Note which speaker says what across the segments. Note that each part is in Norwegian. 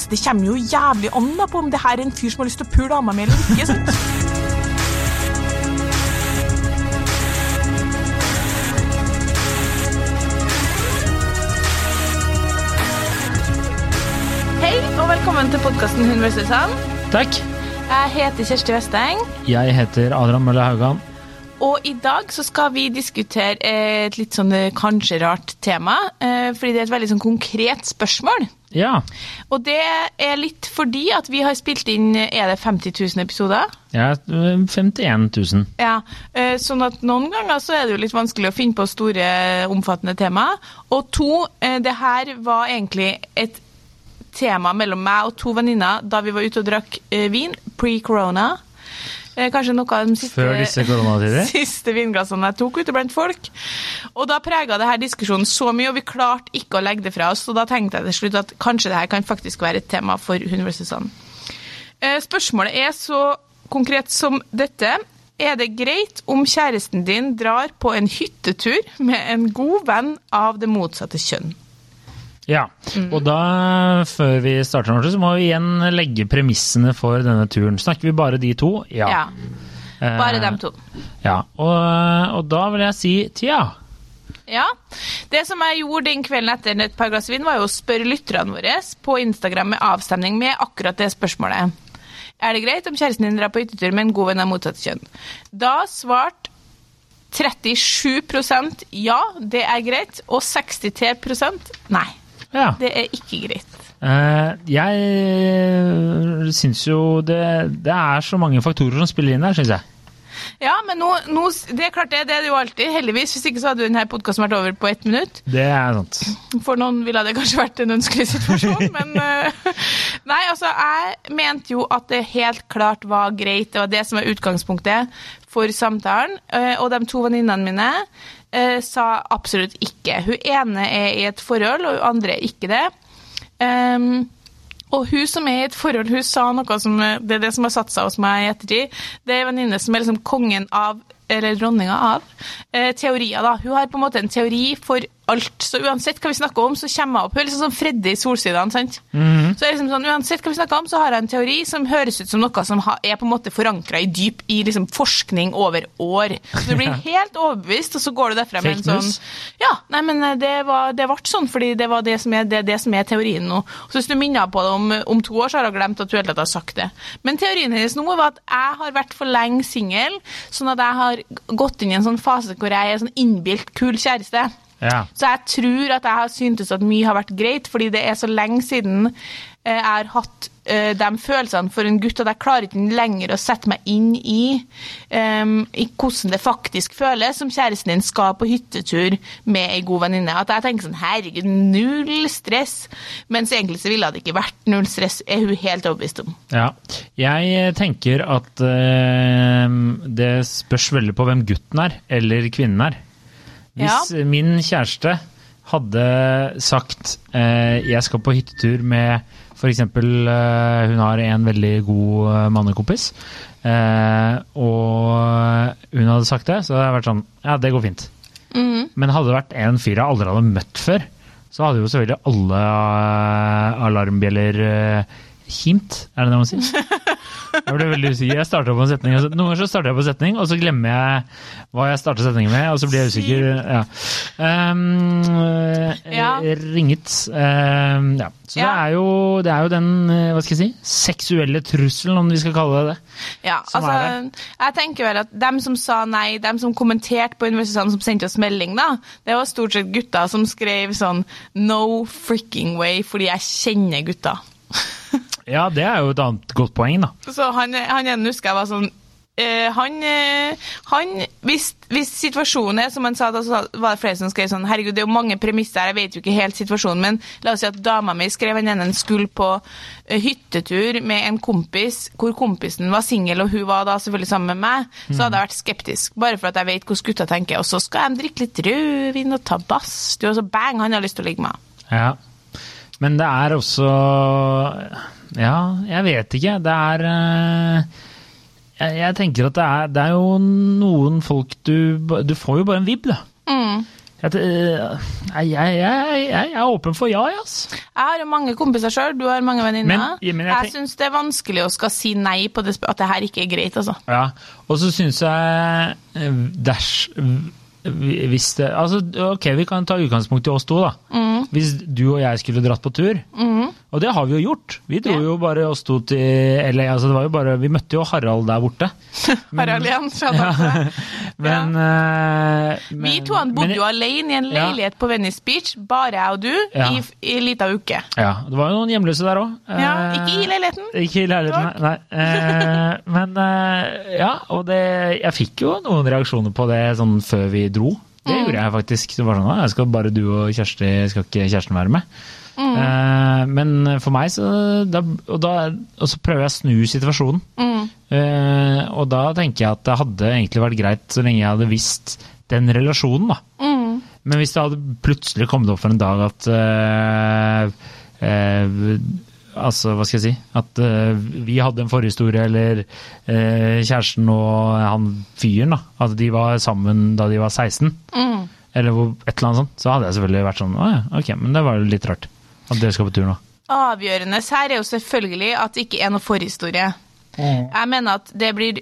Speaker 1: så Det kommer jo jævlig an da på om det her er en fyr som har lyst til å pule dama mi eller ikke. sant? Hei og velkommen til podkasten Hun vs. han.
Speaker 2: Takk.
Speaker 1: Jeg heter Kjersti Westeng,
Speaker 2: Jeg heter Adrian Mølle Haugan.
Speaker 1: og i dag så skal vi diskutere et litt sånn eh, kanskje rart tema, eh, fordi det er et veldig sånn konkret spørsmål.
Speaker 2: Ja.
Speaker 1: Og det er litt fordi at vi har spilt inn Er det 50 000 episoder?
Speaker 2: Ja, er 51 000.
Speaker 1: Ja, eh, sånn at noen ganger så er det jo litt vanskelig å finne på store, omfattende tema. Og to, eh, det her var egentlig et tema mellom meg og to venninner da vi var ute og drakk eh, vin pre-corona. Eh, Kanskje noe av de siste, siste vinglassene jeg tok ute blant folk. Og da prega det her diskusjonen så mye, og vi klarte ikke å legge det fra oss. Og da tenkte jeg til slutt at kanskje det her kan faktisk være et tema for Hun versus Han. Eh, Spørsmålet er så konkret som dette. Er det greit om kjæresten din drar på en hyttetur med en god venn av det motsatte kjønn?
Speaker 2: Ja. Og da, før vi starter, så må vi igjen legge premissene for denne turen. Snakker vi bare de to? Ja.
Speaker 1: Bare
Speaker 2: Eh,
Speaker 1: dem to.
Speaker 2: Ja. Og, og da vil jeg si tja.
Speaker 1: Ja. Det som jeg gjorde den kvelden etter et par glass vin, var jo å spørre lytterne våre på Instagram med avstemning med akkurat det spørsmålet. Er det greit om kjæresten din drar på hyttetur med en god venn av motsatt kjønn? Da svarte 37% ja, det er greit, og 63% nei.
Speaker 2: Ja.
Speaker 1: Det er ikke greit.
Speaker 2: Eh, jeg syns jo det, det er så mange faktorer som spiller inn her, syns jeg.
Speaker 1: Ja, men nå, nå, det er klart det, det er det jo alltid, heldigvis. Hvis ikke så hadde denne podkasten vært over på ett minutt.
Speaker 2: Det er sant.
Speaker 1: For noen ville det kanskje vært en ønskelig situasjon, men eh, Nei, altså, jeg mente jo at det helt klart var greit. Det var det som var utgangspunktet for samtalen. eh, Og de to venninnene mine eh, sa absolutt ikke. Hun ene er i et forhold, og hun andre er ikke det. Um, og hun som er i et forhold, hun sa noe som Det er det som har satt seg hos meg i ettertid. Det er en venninne som er liksom kongen av, eller dronninga av, eh, teorier, da. Hun har på en måte en teori for alt. Så uansett hva vi snakker om, så kommer jeg opp. Hun er liksom sånn Freddy i Solsidene, sant. Så er liksom sånn, uansett hva vi snakker om, så har jeg en teori som høres ut som noe som er på en måte forankra i dyp i liksom forskning over år. Så du blir helt overbevist, og så går du derfra med en sånn ja, nei, men eh, det, var, det ble sånn, fordi det var det som er, det, det som er teorien nå. Så hvis du minner på det om, om to år, så har jeg glemt at du helt har sagt det. Men teorien hennes nå var at jeg har vært for lenge singel, sånn at jeg har gått inn i en sånn fase hvor jeg er sånn innbilt kul kjæreste.
Speaker 2: Ja.
Speaker 1: Så jeg tror at jeg har syntes at mye har vært greit, fordi det er så lenge siden eh, jeg har hatt eh, de følelsene for en gutt at jeg klarer ikke lenger å sette meg inn i, um, i hvordan det faktisk føles som kjæresten din skal på hyttetur med ei god venninne. At jeg tenker sånn herregud, null stress. Mens egentlig så ville det ikke vært null stress, er hun helt overbevist om.
Speaker 2: Ja. Jeg tenker at uh, det spørs veldig på hvem gutten er, eller kvinnen er. Hvis min kjæreste hadde sagt eh, jeg skal på hyttetur med f.eks. Eh, hun har en veldig god eh, mannekompis, eh, og hun hadde sagt det, så hadde jeg vært sånn ja, det går fint. Men hadde det vært en fyr jeg aldri hadde møtt før, så hadde jo selvfølgelig alle eh, alarmbjeller eh, kimt, er det det man sier? Jeg ble veldig usikker. Jeg starter på en setning, Noen ganger så starter jeg på en setning, og så glemmer jeg hva jeg starter setningen med, og så blir jeg usikker. Ja. Um,
Speaker 1: Ja.
Speaker 2: Ringet. Um, ja. Så det, er jo, det er jo den eh, hva skal jeg si, seksuelle trusselen, om vi skal kalle det det.
Speaker 1: Ja, altså, jeg tenker vel at dem som sa nei, dem som kommenterte på universitetene som sendte oss melding, da, det var stort sett gutter som skrev sånn no fricking way, fordi jeg kjenner gutter.
Speaker 2: Ja, det er jo et annet godt poeng, da.
Speaker 1: Så han, han ene husker jeg var sånn eh, han, eh, han hvis, hvis situasjonen er som han sa, da så var det flere som skrev sånn Herregud, det er jo mange premisser her, jeg vet jo ikke helt situasjonen, men la oss si at dama mi skrev han ene skulle på eh, hyttetur med en kompis, hvor kompisen var singel, og hun var da selvfølgelig sammen med meg, så hadde jeg vært skeptisk. Bare for at jeg vet hvordan gutta tenker. Og så skal de drikke litt rødvin og ta badstue, og så bang, han har lyst til å ligge med henne.
Speaker 2: Ja. Men det er også Ja, jeg vet ikke. Det er eh, jeg, jeg tenker at det er, det er jo noen folk du Du får jo bare en vib, da.
Speaker 1: Mm.
Speaker 2: Jeg, jeg, jeg, jeg, er åpen for ja, altså.
Speaker 1: Jeg har jo mange kompiser sjøl, du har mange venninner. Jeg jeg syns det er vanskelig å skal si nei på det, at det her ikke er greit, altså.
Speaker 2: Ja, og så syns jeg Dash hvis det, altså, ok, Vi kan ta utgangspunkt i oss to. da. Mm. Hvis du og jeg skulle dratt på tur, mm. Og det har vi jo gjort Vi dro ja. jo bare oss to til LA. altså det var jo bare, Vi møtte jo Harald der borte.
Speaker 1: Harald igjen, ja.
Speaker 2: men, ja. uh,
Speaker 1: men, Vi to han bodde men, jo alene i en leilighet på Venice Beach, bare jeg og du, i, i en liten uke.
Speaker 2: Ja, Det var jo noen hjemløse der òg.
Speaker 1: Ja, ikke i leiligheten.
Speaker 2: Ikke i leiligheten, nei. nei. men uh, ja, og det, jeg fikk jo noen reaksjoner på det sånn før vi dro. Det mm. gjorde jeg faktisk. Det var sånn, jeg skal bare du og Kjersti, skal ikke kjæresten være med? Mm. Eh, men for meg så da, og, da, og, så prøver jeg å snu situasjonen. Mm. Eh, og da tenker jeg at det hadde egentlig vært greit så lenge jeg hadde visst den relasjonen, da. Mm. Men hvis det hadde plutselig kommet opp for en dag at eh, eh Altså, hva skal jeg si At uh, vi hadde en forhistorie, eller uh, kjæresten og han fyren, da. At de var sammen da de var 16. Mm. Eller et eller annet sånt. Så hadde jeg selvfølgelig vært sånn Å ja, ok, men det var jo litt rart. At dere skal på tur nå.
Speaker 1: Avgjørende her er jo selvfølgelig at det ikke er noe forhistorie. Mm. Jeg mener at det blir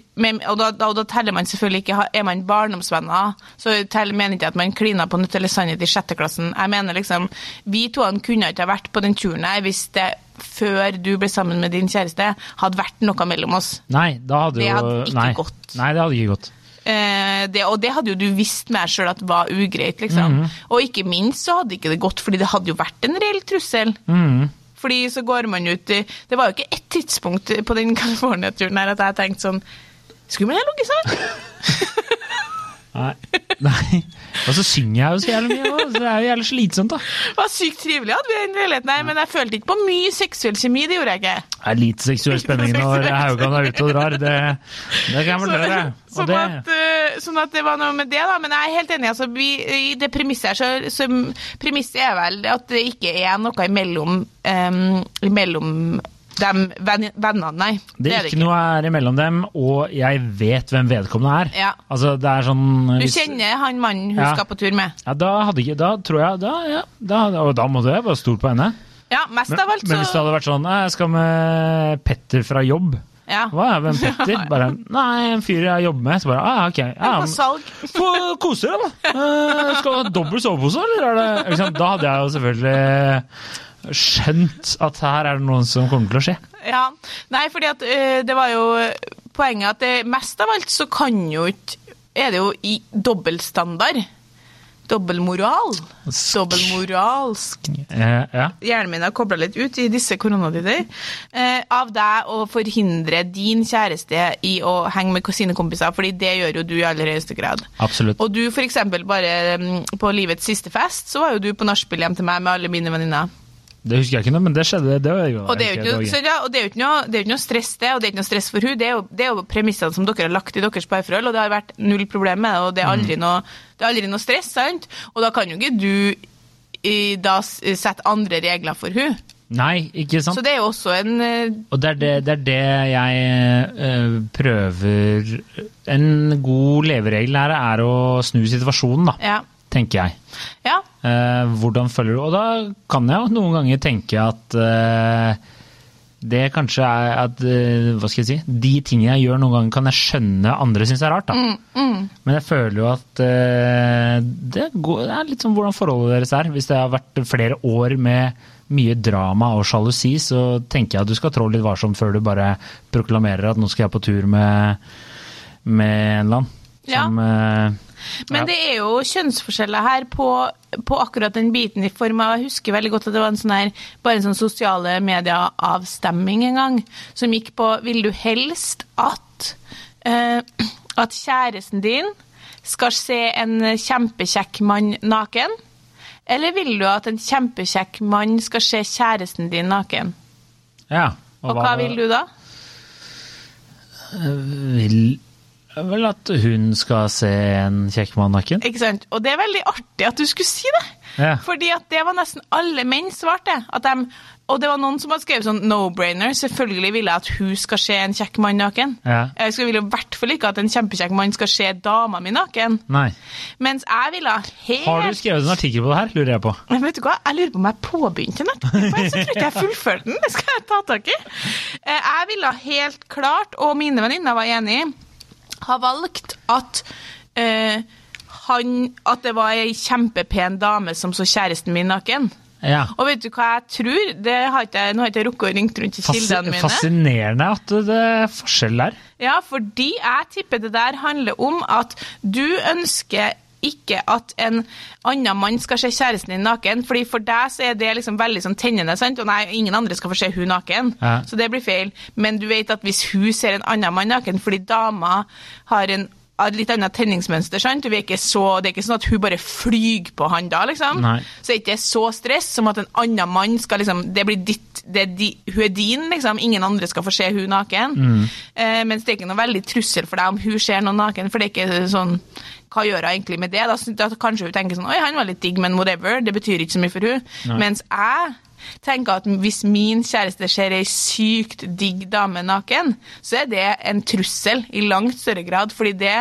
Speaker 1: Og da, da, da, teller man selvfølgelig ikke Er man barndomsvenner, så teller, mener ikke at man klina på nytt eller sannhet i sjette klassen. Jeg mener liksom Vi to kunne ikke ha vært på den turen her hvis det før du ble sammen med din kjæreste, hadde vært noe mellom oss.
Speaker 2: Nei, da hadde
Speaker 1: det
Speaker 2: jo
Speaker 1: ikke
Speaker 2: nei.
Speaker 1: gått.
Speaker 2: Nei, det hadde ikke gått.
Speaker 1: Eh, det, og det hadde jo du visst med deg sjøl at var ugreit, liksom. Mm. Og ikke minst så hadde ikke det gått, fordi det hadde jo vært en reell trussel. Mm. Fordi så går man ut i Det var jo ikke ett tidspunkt på den California-turen her at jeg tenkte sånn Skulle man ha ligget sammen?
Speaker 2: Nei. Nei. Og så synger jeg jo så jævlig mye òg, så det er jo jævlig slitsomt, da.
Speaker 1: Det var sykt trivelig hadde vi den leiligheten her, men jeg følte ikke på mye seksuell kjemi, det gjorde jeg ikke.
Speaker 2: Det er lite seksuell spenning når Haugan er ute og drar, det, det kan jeg vel gjøre.
Speaker 1: Sånn, det... at, uh, sånn at det var noe med det, da. Men jeg er helt enig. Altså, vi, I det premisset her, så, så premisset er vel at det ikke er noe imellom, um, imellom dem vennene, nei.
Speaker 2: Det er, det ikke noe her imellom dem, og jeg vet hvem vedkommende er.
Speaker 1: Ja.
Speaker 2: Altså, det er sånn
Speaker 1: Du kjenner han mannen hun ja. skal på tur med?
Speaker 2: Ja, da hadde ikke Da tror jeg da, ja, da, Og da måtte jeg bare stole på henne.
Speaker 1: Ja, mest av alt
Speaker 2: så Men hvis det hadde vært sånn Jeg skal med Petter fra jobb.
Speaker 1: Ja.
Speaker 2: Hva er hvem Petter? Bare, Nei, en fyr jeg jobber med. Så bare, ah, ok. Ja,
Speaker 1: på salg.
Speaker 2: Få kose deg, da. Uh, skal du ha dobbel sovepose, eller? Er det, da hadde jeg jo selvfølgelig skjønt at her er det noen som kommer til å skje.
Speaker 1: Ja, Nei, fordi at uh, det var jo poenget at det, mest av alt så kan jo ikke Er det jo i dobbeltstandard. Dobbeltmoral. Dobbeltmoralsk.
Speaker 2: Eh, ja.
Speaker 1: Hjernen min har kobla litt ut i disse koronatider. Eh, av deg å forhindre din kjæreste i å henge med sine kompiser, fordi det gjør jo du i aller høyeste grad.
Speaker 2: Absolutt.
Speaker 1: Og du for eksempel bare um, på livets siste fest, så var jo du på nachspiel hjem til meg med alle mine venninner.
Speaker 2: Det husker jeg ikke noe, men det skjedde. Det var
Speaker 1: og det er jo ikke, noe, og det er jo ikke, noe, det er ikke noe stress, det, og det er ikke noe stress for hun. Det er jo, det er jo premissene som dere har lagt i deres parforhold, og det har vært null problem med det, og det er aldri, mm. noe, det er aldri noe stress, sant? Og da kan jo ikke du i, da sette andre regler for hun.
Speaker 2: Nei, ikke sant.
Speaker 1: Så det er jo også en uh,
Speaker 2: Og det er det, det, er det jeg uh, prøver En god leveregel her er å snu situasjonen, da.
Speaker 1: Ja
Speaker 2: tenker jeg.
Speaker 1: Ja.
Speaker 2: Eh, hvordan følger du Og da kan jeg jo noen ganger tenke at eh, det kanskje er at eh, Hva skal jeg si De tingene jeg gjør noen ganger, kan jeg skjønne andre syns er rart. da. Mm, mm. Men jeg føler jo at det, går, det, er litt sånn hvordan forholdet deres er. Hvis det har vært flere år med mye drama og sjalusi, så tenker jeg at du skal trå litt varsomt før du bare proklamerer at nå skal jeg på tur med, med en eller annen. Som, ja. Eh,
Speaker 1: men det er jo kjønnsforskjeller her på, på, akkurat den biten i form av Jeg husker veldig godt at det var en sånn her, bare en sånn sosiale medier-avstemming en gang, som gikk på Vil du helst at, uh, at kjæresten din skal se en kjempekjekk mann naken? Eller vil du at en kjempekjekk mann skal se kjæresten din naken?
Speaker 2: Ja.
Speaker 1: Og, og hva, hva vil du da?
Speaker 2: Vil vel at hun skal se en kjekk mann naken.
Speaker 1: Ikke sant? Og det er veldig artig at du skulle si det.
Speaker 2: Ja.
Speaker 1: Fordi at det var nesten alle menn svarte. At de, og det var noen som hadde skrevet sånn no-brainer. Selvfølgelig vil jeg at hun skal se en kjekk mann naken.
Speaker 2: Ja.
Speaker 1: Jeg skulle vil i hvert fall ikke at en kjempekjekk mann skal se dama mi naken.
Speaker 2: Nei.
Speaker 1: Mens jeg ville helt
Speaker 2: Har du skrevet en artikkel på det her, lurer jeg på.
Speaker 1: Men vet du hva, jeg lurer på om jeg påbegynte den Men så tror ikke jeg fullførte den. Det skal jeg ta tak i. Eh, Jeg ville helt klart, og mine venninner var enig, ha valgt at eh, han, at det var ei kjempepen dame som så kjæresten min naken.
Speaker 2: Ja.
Speaker 1: Og vet du hva jeg tror? Det har ikke, jeg- nå har ikke jeg rukket å ringe rundt til
Speaker 2: Fasci-
Speaker 1: kildene mine.
Speaker 2: Fascinerende at det er forskjell der.
Speaker 1: Ja, fordi jeg tipper det der handler om at du ønsker ikke at en annen mann skal se kjæresten din naken, fordi for deg så er det liksom veldig sånn tennende, sant? Og nei, ingen andre skal få se hun naken,
Speaker 2: Ja.
Speaker 1: så det blir feil. Men du vet at hvis hun ser en annen mann naken, fordi dama har en litt annet tenningsmønster, sant? Er så, det er ikke sånn at hun bare flyger på han da, liksom.
Speaker 2: Nei.
Speaker 1: Så det er ikke så stress som at en annen mann skal liksom Det blir ditt er di, Hun er din, liksom. Ingen andre skal få se hun naken. Eh, mens det er ikke noe veldig trussel for deg om hun ser noen naken, for det er ikke sånn Hva gjør hun egentlig med det? Da, da kanskje hun tenker sånn Oi, han var litt digg, men whatever. Det betyr ikke så mye for hun.
Speaker 2: Nei.
Speaker 1: Mens jeg tenker at hvis min kjæreste ser ei sykt digg dame naken, så er det en trussel i langt større grad, fordi det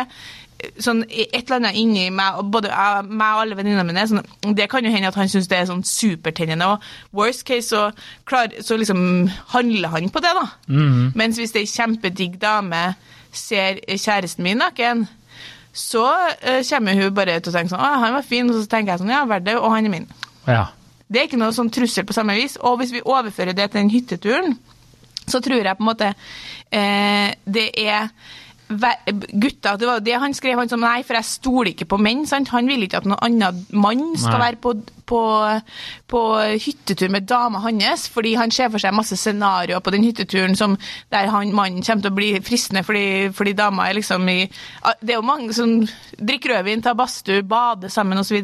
Speaker 1: sånn et eller annet inni meg, og både jeg, meg og alle venninnene mine, sånn, det kan jo hende at han syns det er sånn supertennende, og worst case så, klar, så liksom handler han på det, da. Mens hvis ei kjempedigg dame ser kjæresten min naken, så uh, kommer hun bare til å tenke sånn Å, han var fin, og så tenker jeg sånn Ja, verdt det, og han er min.
Speaker 2: Ja.
Speaker 1: Det er ikke noe sånn trussel på samme vis. Og hvis vi overfører det til den hytteturen, så tror jeg på en måte eh, det er Gutta, det var jo det han skrev, han som nei, for jeg stoler ikke på menn. sant? Han vil ikke at noen annen mann skal
Speaker 2: Nei.
Speaker 1: være på, på, på hyttetur med dama hans, fordi han ser for seg masse scenarioer på den hytteturen som der han mannen kommer til å bli fristende fordi, fordi dama er liksom i Det er jo mange som drikker rødvin, tar badstue, bader sammen osv.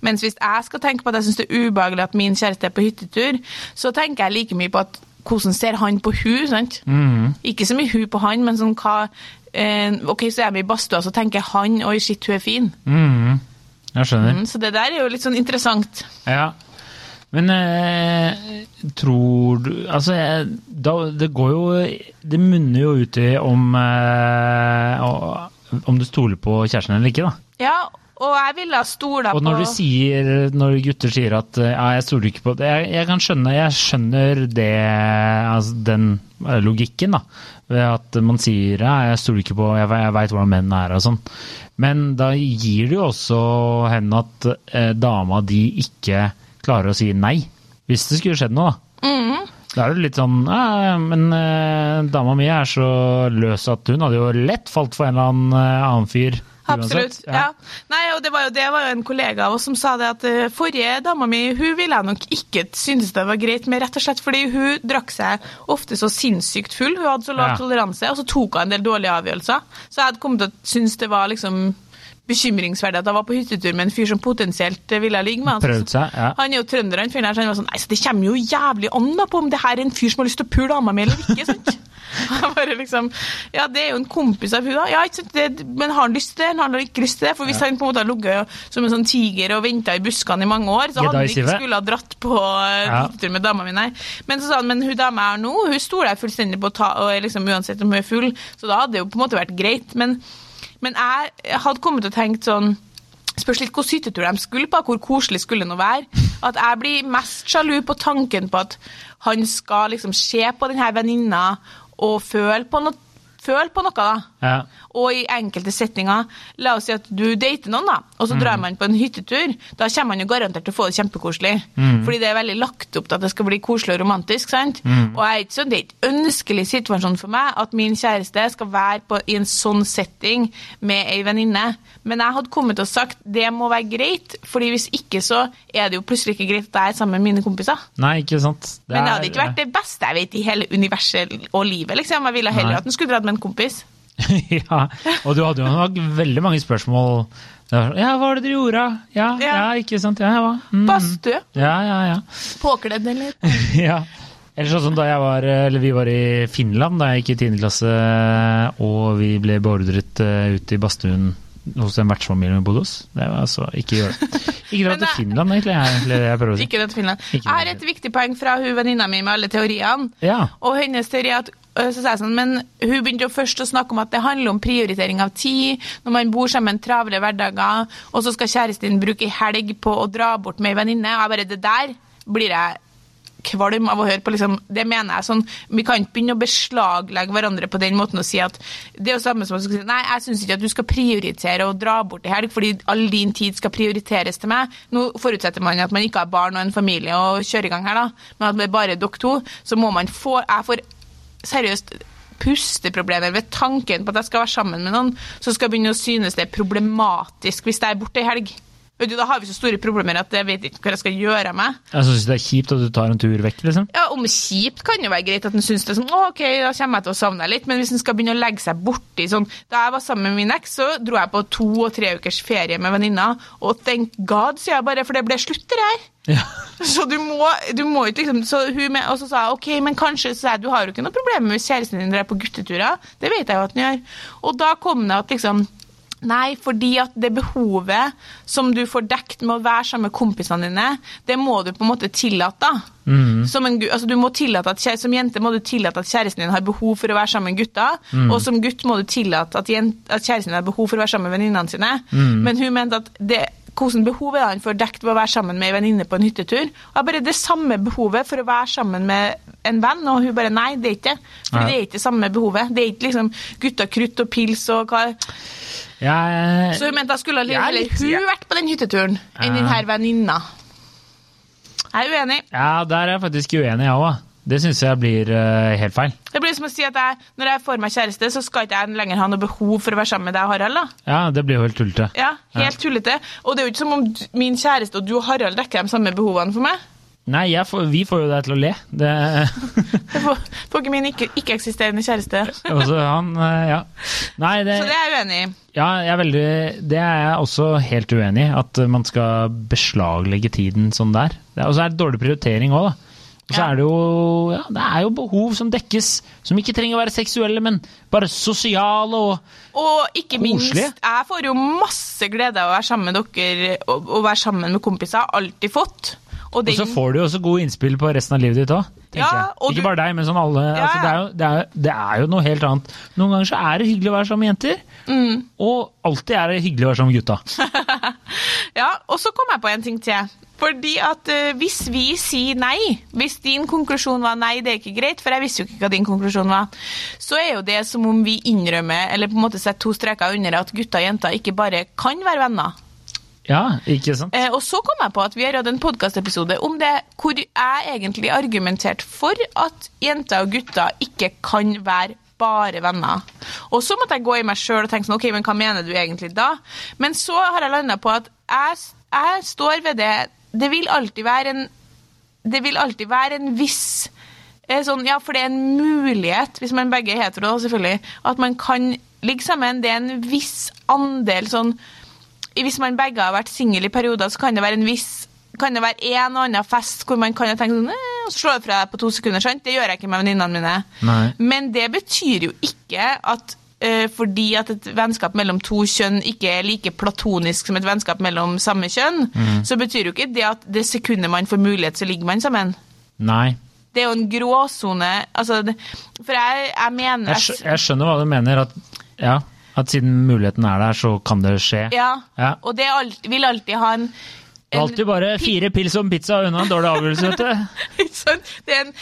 Speaker 1: Mens hvis jeg skal tenke på at jeg syns det er ubehagelig at min kjæreste er på hyttetur, så tenker jeg like mye på at hvordan ser han på hun, sant? Ikke så mye hun på han, men sånn hva Ok, så er vi i badstua, så tenker han oi, shit, hun er fin.
Speaker 2: Mm, Jeg skjønner.
Speaker 1: Mm, så det der er jo litt sånn interessant.
Speaker 2: Ja. Men eh, tror du Altså, jeg, da, det går jo Det munner jo ut i om eh, Om du stoler på kjæresten eller ikke, da.
Speaker 1: Ja, og jeg ville ha stola på
Speaker 2: Og når du sier, når gutter sier at eh, ja, jeg stoler ikke på det, jeg, jeg kan skjønne, jeg skjønner det, altså den eh, logikken, da. Ved at man sier ja, jeg stoler ikke på, jeg, jeg veit hvordan menn er og sånn. Men da gir det jo også henne at eh, dama di ikke klarer å si nei. Hvis det skulle skjedd noe, da.
Speaker 1: Mm.
Speaker 2: Da er det litt sånn ja, men eh, dama mi er så løs at hun hadde jo lett falt for en eller annen, eh, annen fyr.
Speaker 1: Absolutt.
Speaker 2: Ja.
Speaker 1: ja. Nei, og det var, jo, det var jo en kollega av oss som sa det at eh, forrige dama mi hun ville jeg nok ikke synes det var greit med, rett og slett fordi hun drakk seg ofte så sinnssykt full. Hun hadde så lav
Speaker 2: Ja.
Speaker 1: toleranse, og så tok hun en del dårlige avgjørelser. Så jeg hadde kommet til å synes det var liksom bekymringsverdig at jeg var på hyttetur med en fyr som potensielt eh, ville ligge med.
Speaker 2: Prøvd seg, ja.
Speaker 1: Han er jo trønder, han fyren her, så han var sånn Nei, så det kommer jo jævlig an da på om det her er en fyr som har lyst til å pule dama mi eller ikke, sant? Bare liksom Ja, det er jo en kompis av hun da. Ja, ikke sant? Det, men har han lyst til det, Han har ikke lyst til det? For hvis han på en måte har ligget som en sånn tiger og venta i buskene i mange år, så hadde han ikke skulle ha dratt på eh,
Speaker 2: Ja.
Speaker 1: hyttetur med dama mi, nei. Men så sa han, men hun dama jeg har nå, hun stoler jeg fullstendig på, ta, og liksom, uansett om hun er full, så da hadde det jo på en måte vært greit. Men, men jeg hadde kommet å tenke sånn Spørs litt hvor hyttetur de skulle på, hvor koselig skulle nå være. At jeg blir mest sjalu på tanken på at han skal liksom se på denne venninna og føle på noe, føle på noe da.
Speaker 2: Ja.
Speaker 1: Og i enkelte setninger, la oss si at du dater noen, da, og så drar man på en hyttetur. Da kommer man jo garantert til å få det kjempekoselig. Fordi det er veldig lagt opp til at det skal bli koselig og romantisk. sant? Og jeg er så, det er ikke ønskelig situasjon for meg at min kjæreste skal være på, i en sånn setting med ei venninne. Men jeg hadde kommet og sagt det må være greit, fordi hvis ikke så er det jo plutselig ikke greit at jeg er sammen med mine kompiser.
Speaker 2: Nei, ikke sant. Det
Speaker 1: Men det
Speaker 2: er-
Speaker 1: hadde ikke vært det beste jeg vet i hele universet og livet. liksom. Jeg ville heller
Speaker 2: Nei.
Speaker 1: at den skulle dratt med en kompis.
Speaker 2: ja, og du hadde jo nok veldig mange spørsmål. Sånn, Ja, hva var det dere gjorde? Ja, ja,
Speaker 1: Ja.
Speaker 2: ikke sant. Ja, hva? Mm.
Speaker 1: Badstue.
Speaker 2: Ja, ja, ja.
Speaker 1: Påkledd eller
Speaker 2: ja. Eller sånn som da jeg var, eller vi var i Finland da jeg gikk i 10. klasse og vi ble beordret eh, ut i badstuen hos en vertsfamilie vi bodde hos. Det var altså ikke gjør det. Ikke dra til Finland, egentlig. Jeg, jeg prøver å si.
Speaker 1: Ikke det til Finland.
Speaker 2: Ikke
Speaker 1: Jeg har et viktig poeng fra hun venninna mi med alle teoriene.
Speaker 2: Ja.
Speaker 1: Og hennes teori er at så sa jeg sånn, men Hun begynte jo først å snakke om at det handler om prioritering av tid, når man bor sammen travle hverdager, og så skal kjæresten din bruke helg på å dra bort med ei venninne. Og jeg bare Det der blir jeg kvalm av å høre på. liksom, Det mener jeg sånn, Vi kan ikke begynne å beslaglegge hverandre på den måten og si at det er jo samme som å si nei, jeg syns ikke at du skal prioritere å dra bort i helg fordi all din tid skal prioriteres til meg. Nå forutsetter man at man ikke har barn og en familie og kjører i gang her, da, men at det er bare dere to, så må man få Jeg får seriøst pusteproblemer ved tanken på at jeg skal være sammen med noen, som skal begynne å synes det er problematisk hvis jeg er borte i helg. Vet du, Da har vi så store problemer at jeg vet ikke hva jeg skal gjøre med.
Speaker 2: Jeg syns det er kjipt at du tar en tur vekk, liksom.
Speaker 1: Ja, Om kjipt kan jo være greit at en syns det er sånn, ok, da kommer jeg til å savne deg litt, men hvis en skal begynne å legge seg borti sånn Da jeg var sammen med min eks, så dro jeg på to og tre ukers ferie med venninna, og thank god, sier jeg bare, for det ble slutt, det her.
Speaker 2: Ja.
Speaker 1: Så du må, du må ikke liksom så hun med, Og så sa jeg ok, men kanskje så sa jeg, du har jo ikke noe problem med hvis kjæresten din drar på gutteturer. Det vet jeg jo at han gjør. Og da kom det at liksom Nei, fordi at det behovet som du får dekt med å være sammen med kompisene dine, det må du på en måte tillate. da. Som, en, altså du må tillate at, som jente må du tillate at kjæresten din har behov for å være sammen med gutter, og som gutt må du tillate at, jen- at kjæresten din har behov for å være sammen med venninnene sine. Men hun mente at det, hvordan behovet han får dekt ved å være sammen med ei venninne på en hyttetur? Og jeg bare det samme behovet for å være sammen med en venn, og hun bare nei, det er ikke det.
Speaker 2: For
Speaker 1: det er ikke det samme behovet. Det er ikke liksom gutta krutt og pils og hva
Speaker 2: Jeg,
Speaker 1: så hun mente jeg skulle
Speaker 2: er
Speaker 1: heller
Speaker 2: litt-
Speaker 1: hun vært på den hytteturen enn den her venninna. Jeg er uenig.
Speaker 2: ja, der er jeg faktisk uenig, jeg òg. Det syns jeg blir uh, helt feil.
Speaker 1: Det blir som å si at jeg, når jeg får meg kjæreste, så skal ikke jeg lenger ha noe behov for å være sammen med deg og Harald. da.
Speaker 2: Ja, det blir jo helt tullete.
Speaker 1: Ja, Helt tullete. Og det er jo ikke som om min kjæreste og du og Harald dekker de samme behovene for meg.
Speaker 2: Nei, får, vi får jo deg til å le. Det,
Speaker 1: får, får ikke min ikke- ikke-eksisterende kjæreste.
Speaker 2: også han, eh, ja. Nei, det,
Speaker 1: Så det er jeg uenig i.
Speaker 2: ja, jeg er veldig, det er jeg også helt uenig i. At man skal beslaglegge tiden sånn der. Er- Og så er det dårlig prioritering òg, da. Og så er det jo ja, det er jo behov som dekkes, som ikke trenger å være seksuelle, men bare sosiale og
Speaker 1: Og ikke minst, jeg får jo masse glede av å være sammen med dere og, og være sammen med kompiser. Alltid fått. Og
Speaker 2: Og så får du jo også gode innspill på resten av livet ditt òg.
Speaker 1: Ja,
Speaker 2: Ikke
Speaker 1: du-
Speaker 2: bare deg, men sånn alle.
Speaker 1: Ja,
Speaker 2: Altså, det, er jo, det, er, det er jo noe helt annet. Noen ganger så er det hyggelig å være sammen med jenter,
Speaker 1: Mm.
Speaker 2: og alltid er det hyggelig å være sammen med gutta.
Speaker 1: Ja, og så kom jeg på en ting til. Fordi at uh, hvis vi sier nei, hvis din konklusjon var nei, det er ikke greit, for jeg visste jo ikke hva din konklusjon var, så er jo det som om vi innrømmer, eller på en måte setter to streker under at gutter og jenter ikke bare kan være venner.
Speaker 2: Ja, ikke sant?
Speaker 1: Eh, og så kom jeg på at vi har hatt en podkastepisode om det hvor jeg egentlig argumenterte for at jenter og gutter ikke kan være bare venner. Og så måtte jeg gå i meg sjøl og tenke sånn, ok, men hva mener du egentlig da? Men så har jeg landa på at jeg, jeg står ved det. Det vil alltid være en Det vil alltid være en viss eh, sånn, Ja, for det er en mulighet, hvis man begge er hetero, selvfølgelig, at man kan ligge sammen. Det er en viss andel sånn hvis man begge har vært single i perioder, så kan det være en viss kan det være en og annen fest hvor man kan tenke sånn og så slår jeg fra deg på to sekunder. sant? Det gjør jeg ikke med venninnene mine.
Speaker 2: Nei.
Speaker 1: Men det betyr jo ikke at fordi at et vennskap mellom to kjønn ikke er like platonisk som et vennskap mellom samme kjønn, så betyr jo ikke det at det sekundet man får mulighet, så ligger man sammen.
Speaker 2: Nei.
Speaker 1: Det er jo en gråsone. Altså, for jeg, jeg mener
Speaker 2: Jeg, jeg skjønner hva du mener. At, ja, at siden muligheten er der, så kan det skje.
Speaker 1: Ja,
Speaker 2: Ja.
Speaker 1: og det alt, vil alltid ha en,
Speaker 2: er alltid bare fire pils om pizza unna en dårlig avgjørelse, vet du.
Speaker 1: Det er en,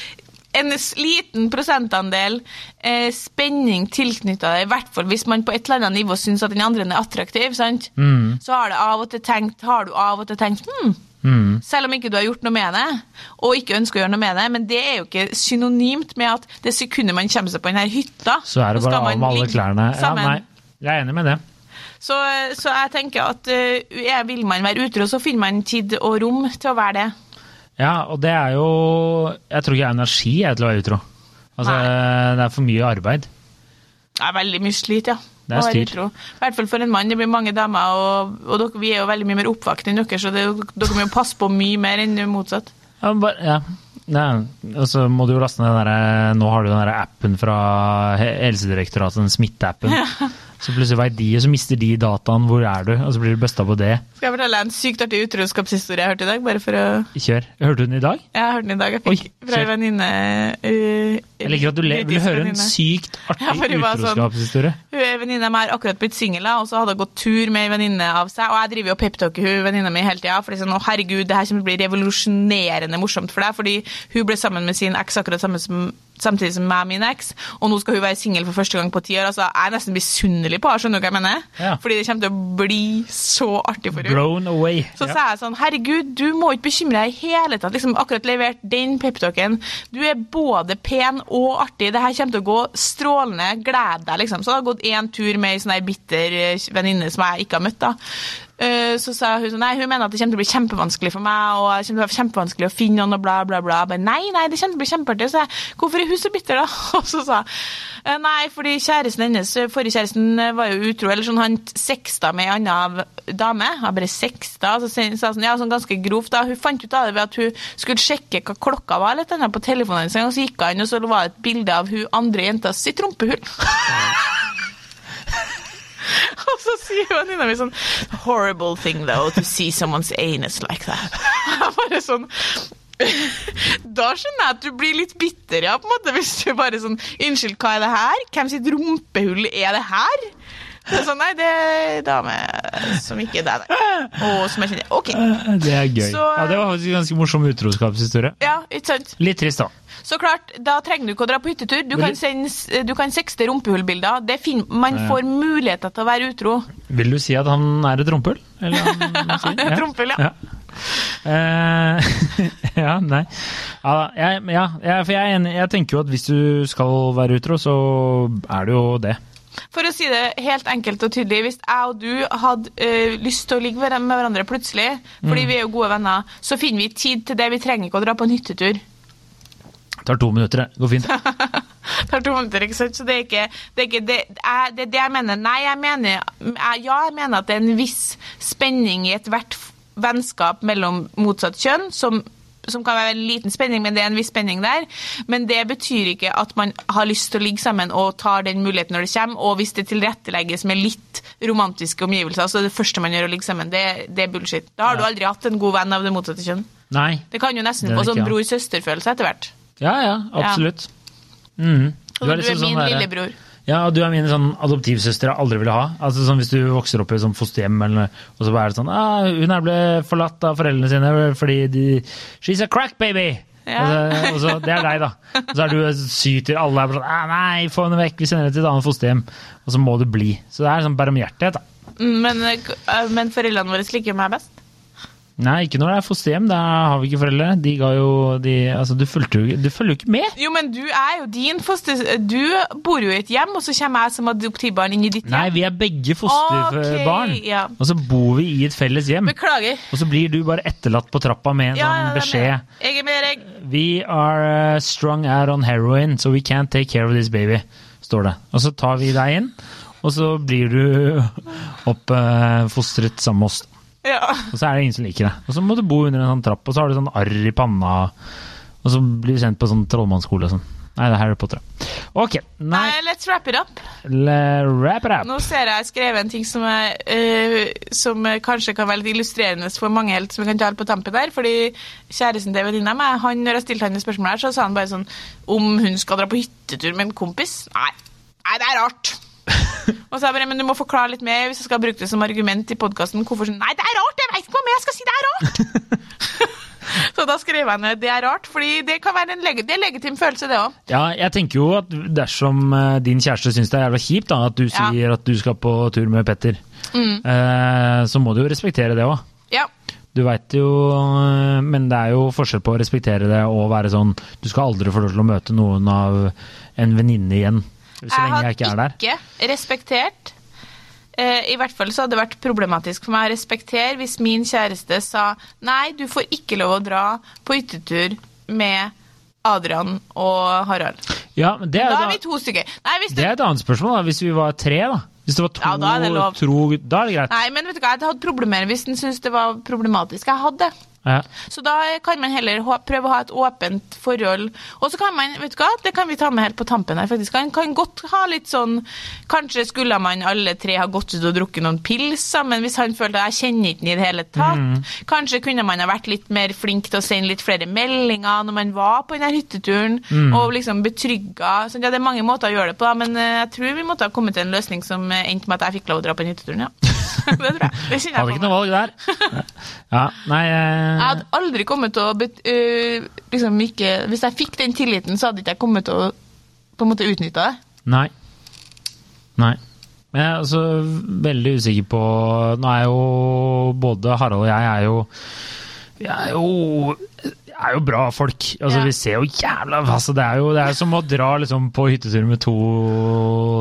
Speaker 1: en liten prosentandel eh, spenning tilknytta det, i hvert fall hvis man på et eller annet nivå syns at den andre er attraktiv. sant?
Speaker 2: Mm.
Speaker 1: Så har, det av tenkt, har du av og til tenkt hm,
Speaker 2: Mm.
Speaker 1: selv om ikke du har gjort noe med det, og ikke ønsker å gjøre noe med det. Men det er jo ikke synonymt med at det sekundet man kommer seg på denne hytta,
Speaker 2: Så er det bare av med alle klærne. Ja, nei, jeg er enig med det.
Speaker 1: Så, så jeg tenker at er- vil man være utro, så finner man tid og rom til å være det.
Speaker 2: Ja, og det er jo Jeg tror ikke jeg har energi jeg, til å være utro. Altså, det er for mye arbeid.
Speaker 1: Det er veldig mye slit, ja.
Speaker 2: Det er styr.
Speaker 1: I hvert fall for en mann. Det blir mange damer, og, og dere, vi er jo veldig mye mer oppvakte enn dere, så det, dere må jo passe på mye mer enn motsatt.
Speaker 2: Ja, bare, ja. Nei, og så må du jo laste ned den der, Nå har du den der appen fra He- Helsedirektoratet, den smitteappen. Så plutselig veit de, og så mister de dataen. Hvor er du? Og så blir du busta på det.
Speaker 1: Skal jeg fortelle en sykt artig utroskapshistorie jeg hørte i dag? Bare for å
Speaker 2: Kjør. Hørte du den i dag?
Speaker 1: Ja, Jeg hørte den i dag. Jeg
Speaker 2: Oi,
Speaker 1: fikk fra
Speaker 2: kjør.
Speaker 1: en venninne uh,
Speaker 2: Jeg liker at du le- vil høre en sykt artig
Speaker 1: ja, sånn-
Speaker 2: utroskapshistorie.
Speaker 1: Hun er venninna mi har akkurat blitt singel, og så hadde hun gått tur med ei venninne av seg. Og jeg driver jo peptalker hun venninna mi hele tida. For det er sånn, å herregud, det her kommer til å bli revolusjonerende morsomt for deg. Fordi hun ble sammen med sin eks akkurat samme som, samtidig som meg og min eks. Og nå skal hun være singel for første gang på ti år. Altså, jeg er nesten misunnelig på henne, skjønner du hva jeg mener?
Speaker 2: Ja.
Speaker 1: Fordi det kommer til å bli så artig for henne.
Speaker 2: Blown away.
Speaker 1: Så
Speaker 2: Ja.
Speaker 1: sa jeg sånn, herregud, du må ikke bekymre deg i hele tatt. Liksom akkurat levert den peptalken. Du er både pen og artig. Det her kommer til å gå strålende. Gled deg, liksom. Så det har gått én tur med ei sånn bitter eh, venninne som jeg ikke har møtt, da. Eh, Så sa hun sånn, nei, hun mener at det kommer til å bli kjempevanskelig for meg, og det kommer til å bli kjempevanskelig å finne noen, og bla, bla, bla. Bare, nei, nei, det kommer til å bli kjempeartig. Så jeg, hvorfor er hun så bitter, da? Og så sa jeg, «Eh, nei, fordi kjæresten hennes, forrige kjæresten eh, var jo utro, eller sånn, han sexta med en annen dame. Jeg bare sexta, og så sa sånn, ja, sånn ganske grovt da. Hun fant ut av det ved at hun skulle sjekke hva klokka var, eller annet på telefonen hennes, og så gikk han, og så var det et bilde av hun andre jenta sitt rumpehull. Og så sier venninna mi sånn Horrible thing, though, to see someone's anus like that. Jeg bare sånn Da skjønner jeg at du blir litt bitter, ja, på en måte, hvis du bare sånn Unnskyld, hva er det her? Hvem sitt rumpehull er det her? Det er sånn, nei, det er ei dame som ikke er deg, nei. Og som jeg kjenner. OK.
Speaker 2: Det er gøy.
Speaker 1: Så-
Speaker 2: ja, det var faktisk en ganske morsom utroskapshistorie.
Speaker 1: Ja, ikke sant?
Speaker 2: Litt trist, da.
Speaker 1: Så klart, da trenger du ikke å dra på hyttetur. Du kan, sende, du kan sexte rumpehullbilder. Er Man
Speaker 2: Ja.
Speaker 1: får muligheter til å være utro.
Speaker 2: Vil du si at han er et rumpehull? Eller han,
Speaker 1: er et rumpehull, ja.
Speaker 2: Uh, ja, nei. Ja, jeg, ja, for jeg, enig, jeg tenker jo at hvis du skal være utro, så er det jo det.
Speaker 1: For å si det helt enkelt og tydelig, hvis jeg og du hadde eh, lyst til å ligge med hverandre plutselig, fordi
Speaker 2: Mm.
Speaker 1: vi er jo gode venner, så finner vi tid til det. Vi trenger ikke å dra på en hyttetur.
Speaker 2: Tar to minutter, det. Går fint.
Speaker 1: Tar to minutter, ikke sant? Så det er ikke det, er ikke, det, er, det, er det jeg mener. Nei, jeg mener jeg, Ja, jeg mener at det er en viss spenning i ethvert vennskap mellom motsatt kjønn, som som kan være en liten spenning, men det er en viss spenning der. Men det betyr ikke at man har lyst til å ligge sammen og tar den muligheten når det kommer. Og hvis det tilrettelegges med litt romantiske omgivelser, så er det første man gjør å ligge sammen. Det, det er bullshit. Da har du aldri hatt en god venn av det motsatte kjønn.
Speaker 2: Nei.
Speaker 1: Det kan jo nesten få sånn bror-søster-følelse etter hvert.
Speaker 2: Ja, ja, absolutt.
Speaker 1: Så du er,
Speaker 2: liksom
Speaker 1: min
Speaker 2: sånn derre-
Speaker 1: lillebror.
Speaker 2: Ja, og du er min sånn adoptivsøster jeg aldri ville ha. Altså sånn Hvis du vokser opp i sånn fosterhjem, eller, og så er det sånn ah, 'Hun her ble forlatt av foreldrene sine fordi de She's a crack baby!'
Speaker 1: Ja.
Speaker 2: Og, så, og så, det er deg, da. Og så er du syter, alle er sånn ah, 'Nei, få henne vekk, vi sender henne til et annet fosterhjem.' Og så må du bli. Så det er sånn barmhjertighet, da.
Speaker 1: Mm, Men, eh, men foreldrene våre liker meg best.
Speaker 2: Nei, ikke når det er fosterhjem. Da har vi ikke foreldre. De ga jo de, Altså, du følger jo du følger jo ikke med.
Speaker 1: Jo, men du er jo din foster... Du bor jo i et hjem, og så kommer jeg som adoptivbarn inn i ditt hjem.
Speaker 2: Nei, vi er begge fosterbarn.
Speaker 1: Okay, ja.
Speaker 2: Og så bor vi i et felles hjem.
Speaker 1: Beklager.
Speaker 2: Og så blir du bare etterlatt på trappa med en
Speaker 1: Ja,
Speaker 2: sånn beskjed.
Speaker 1: Jeg er med deg.
Speaker 2: We are uh, strung out on heroin, so we can't take care of this baby, står det. Og så tar vi deg inn, og så blir du oppfostret sammen med oss.
Speaker 1: Ja.
Speaker 2: Og så er det ingen som liker det. Og så må du bo under en sånn trapp, og så har du sånn arr i panna, og så blir du sendt på sånn trollmannsskole og sånn. Nei, det er Harry Potter. Ok, nei,
Speaker 1: Nei, let's wrap it up.
Speaker 2: le- wrap it up.
Speaker 1: Nå ser jeg jeg skrevet en ting som, er, uh, som kanskje kan være litt illustrerende for mange, helt, som vi kan ta på tampen der. fordi kjæresten til venninna mi, når jeg stilte han det spørsmålet her, så sa han bare sånn Om hun skal dra på hyttetur med en kompis? Nei. Nei, det er rart. Og så er jeg bare, men du må forklare litt mer hvis jeg skal bruke det som argument i podkasten. Hvorfor sånn Nei, det er rart! Jeg veit ikke hva mer jeg skal si! Det er rart! så da skrev jeg ned det er rart, fordi det kan være en leg det er legitim følelse, det òg.
Speaker 2: Ja, jeg tenker jo at dersom eh, din kjæreste syns det er jævla kjipt da, at du
Speaker 1: Ja. Mm.
Speaker 2: sier at du skal på tur med Petter, eh, så må du jo respektere det òg.
Speaker 1: Ja.
Speaker 2: Du veit jo eh, Men det er jo forskjell på å respektere det og være sånn Du skal aldri få lov til å møte noen av en venninne igjen. Så lenge jeg ikke er der.
Speaker 1: Jeg hadde ikke respektert eh, I hvert fall så hadde det vært problematisk for meg å respektere hvis min kjæreste sa nei, du får ikke lov å dra på hyttetur med Adrian og Harald.
Speaker 2: Ja, men det er,
Speaker 1: Da er vi to stykker. Nei, hvis
Speaker 2: det
Speaker 1: du,
Speaker 2: er et annet spørsmål, da. Hvis vi var tre, da. Hvis det var to
Speaker 1: Ja, da er det lov.
Speaker 2: tro Da er det greit.
Speaker 1: nei men vet du hva, jeg hadde hatt problemer hvis den syntes det var problematisk. Jeg hadde det.
Speaker 2: Ja.
Speaker 1: Så da kan man heller prøve å ha et åpent forhold. Og så kan man, vet du hva, det kan vi ta med helt på tampen her, faktisk. Man kan godt ha litt sånn Kanskje skulle man alle tre ha gått ut og drukket noen pils sammen, hvis han følte at jeg kjenner ikke den i det hele tatt. Kanskje kunne man ha vært litt mer flink til å sende litt flere meldinger når man var på den her hytteturen, og liksom betrygga. Så ja, det er mange måter å gjøre det på, da, men eh, jeg tror vi måtte ha kommet til en løsning som eh, endte med at jeg fikk lov å dra på den hytteturen, ja. det tror jeg. Det kjenner
Speaker 2: Hadde ikke noe valg der. Ja, nei eh,
Speaker 1: Jeg hadde aldri kommet til å øh, liksom ikke, Hvis jeg fikk den tilliten, så hadde ikke jeg kommet til å på en måte utnytte det.
Speaker 2: Nei. Nei. Men jeg er altså veldig usikker på Nå er jo både Harald og jeg er jo Vi er jo, er jo bra folk. Altså,
Speaker 1: Ja.
Speaker 2: Vi ser jo jævla altså, det, er jo, det er som å dra liksom, på hyttetur med to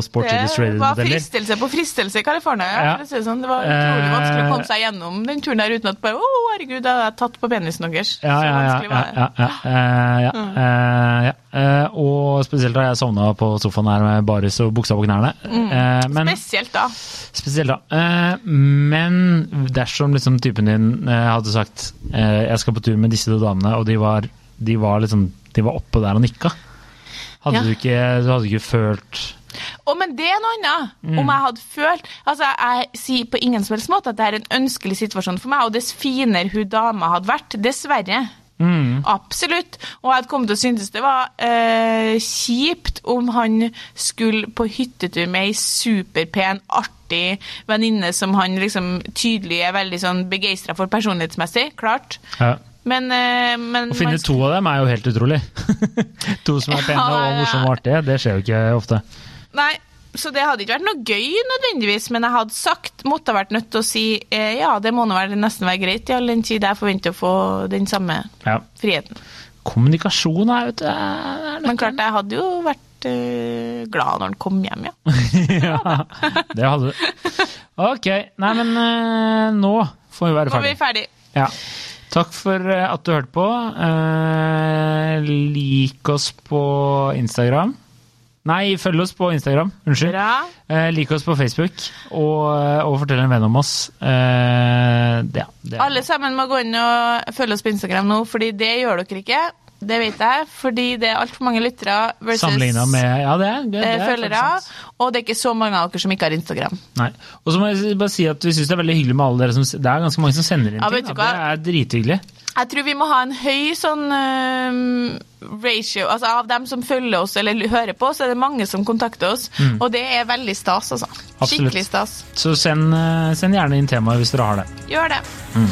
Speaker 2: Sports
Speaker 1: Det var
Speaker 2: Illustrated-modeller.
Speaker 1: fristelse på fristelse i California. Ja.
Speaker 2: Ja.
Speaker 1: det sånn. Det var utrolig
Speaker 2: Eh,
Speaker 1: vanskelig å komme seg gjennom den turen der uten at bare Å, herregud, jeg har tatt på penisen deres.
Speaker 2: Ja,
Speaker 1: ja,
Speaker 2: ja, ja.
Speaker 1: ja,
Speaker 2: ja,
Speaker 1: var
Speaker 2: ja, ja, eh, ja, eh, ja. Eh, og spesielt da jeg sovna på sofaen her med baris og buksa på knærne. Eh, men,
Speaker 1: Spesielt da.
Speaker 2: Spesielt da. Eh, men dersom liksom typen din hadde sagt eh, jeg skal på tur med disse to damene, og de var, de var liksom de var oppå der og nikka, hadde
Speaker 1: Ja.
Speaker 2: du ikke, du hadde ikke følt
Speaker 1: Å, men det er noe annet.
Speaker 2: Mm.
Speaker 1: Om jeg hadde følt Altså, jeg sier på ingen som helst måte at det er en ønskelig situasjon for meg, og dess finere hun dama hadde vært, dessverre.
Speaker 2: Mm,
Speaker 1: Absolutt. Og jeg hadde kommet til å synes det var eh, kjipt om han skulle på hyttetur med ei superpen, artig venninne som han liksom tydelig er veldig sånn begeistra for personlighetsmessig. Klart.
Speaker 2: ja.
Speaker 1: Men, eh, men
Speaker 2: Å finne
Speaker 1: man-
Speaker 2: to av dem er jo helt utrolig. to som er pene og morsomme og artige, det skjer jo ikke ofte.
Speaker 1: Nei, så det hadde ikke vært noe gøy nødvendigvis, men jeg hadde sagt, måtte ha vært nødt til å si eh, ja, det må nå nesten være greit, i all den tid jeg forventer å få den samme
Speaker 2: Ja.
Speaker 1: friheten.
Speaker 2: Kommunikasjon er, vet du, er
Speaker 1: Men klart, jeg hadde jo vært eh, glad når han kom hjem, ja.
Speaker 2: ja, det hadde du. Ok, nei, men eh, nå får vi være
Speaker 1: Nå er vi
Speaker 2: ferdig.
Speaker 1: ferdig.
Speaker 2: Ja. Takk for eh, at du hørte på. Uh, lik oss på Instagram. Nei, følg oss på Instagram. Unnskyld. Eh, lik oss på Facebook, og, og fortell en venn om oss. Eh, ja, det,
Speaker 1: Alle sammen må gå inn og følge oss på Instagram nå, fordi det gjør dere ikke. Det vet jeg, fordi det er altfor mange lyttere versus
Speaker 2: med Ja, det er, det, det
Speaker 1: eh,
Speaker 2: er
Speaker 1: følgere. Og det er ikke så mange av dere som ikke har Instagram.
Speaker 2: Nei. Og så må jeg bare si at vi syns det er veldig hyggelig med alle dere som Det er ganske mange som sender inn
Speaker 1: Ja,
Speaker 2: ting. Det er drithyggelig.
Speaker 1: Jeg tror vi må ha en høy sånn uh, ratio Altså av dem som følger oss eller hører på, så er det mange som kontakter oss. Og det er veldig stas, altså.
Speaker 2: Mm. Absolutt.
Speaker 1: Skikkelig stas.
Speaker 2: Så send, eh, send gjerne inn temaer hvis dere har det.
Speaker 1: Gjør det.
Speaker 2: Mm.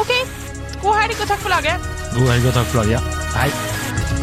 Speaker 1: OK. God helg og takk for laget.
Speaker 2: God helg og takk for laget. Hei.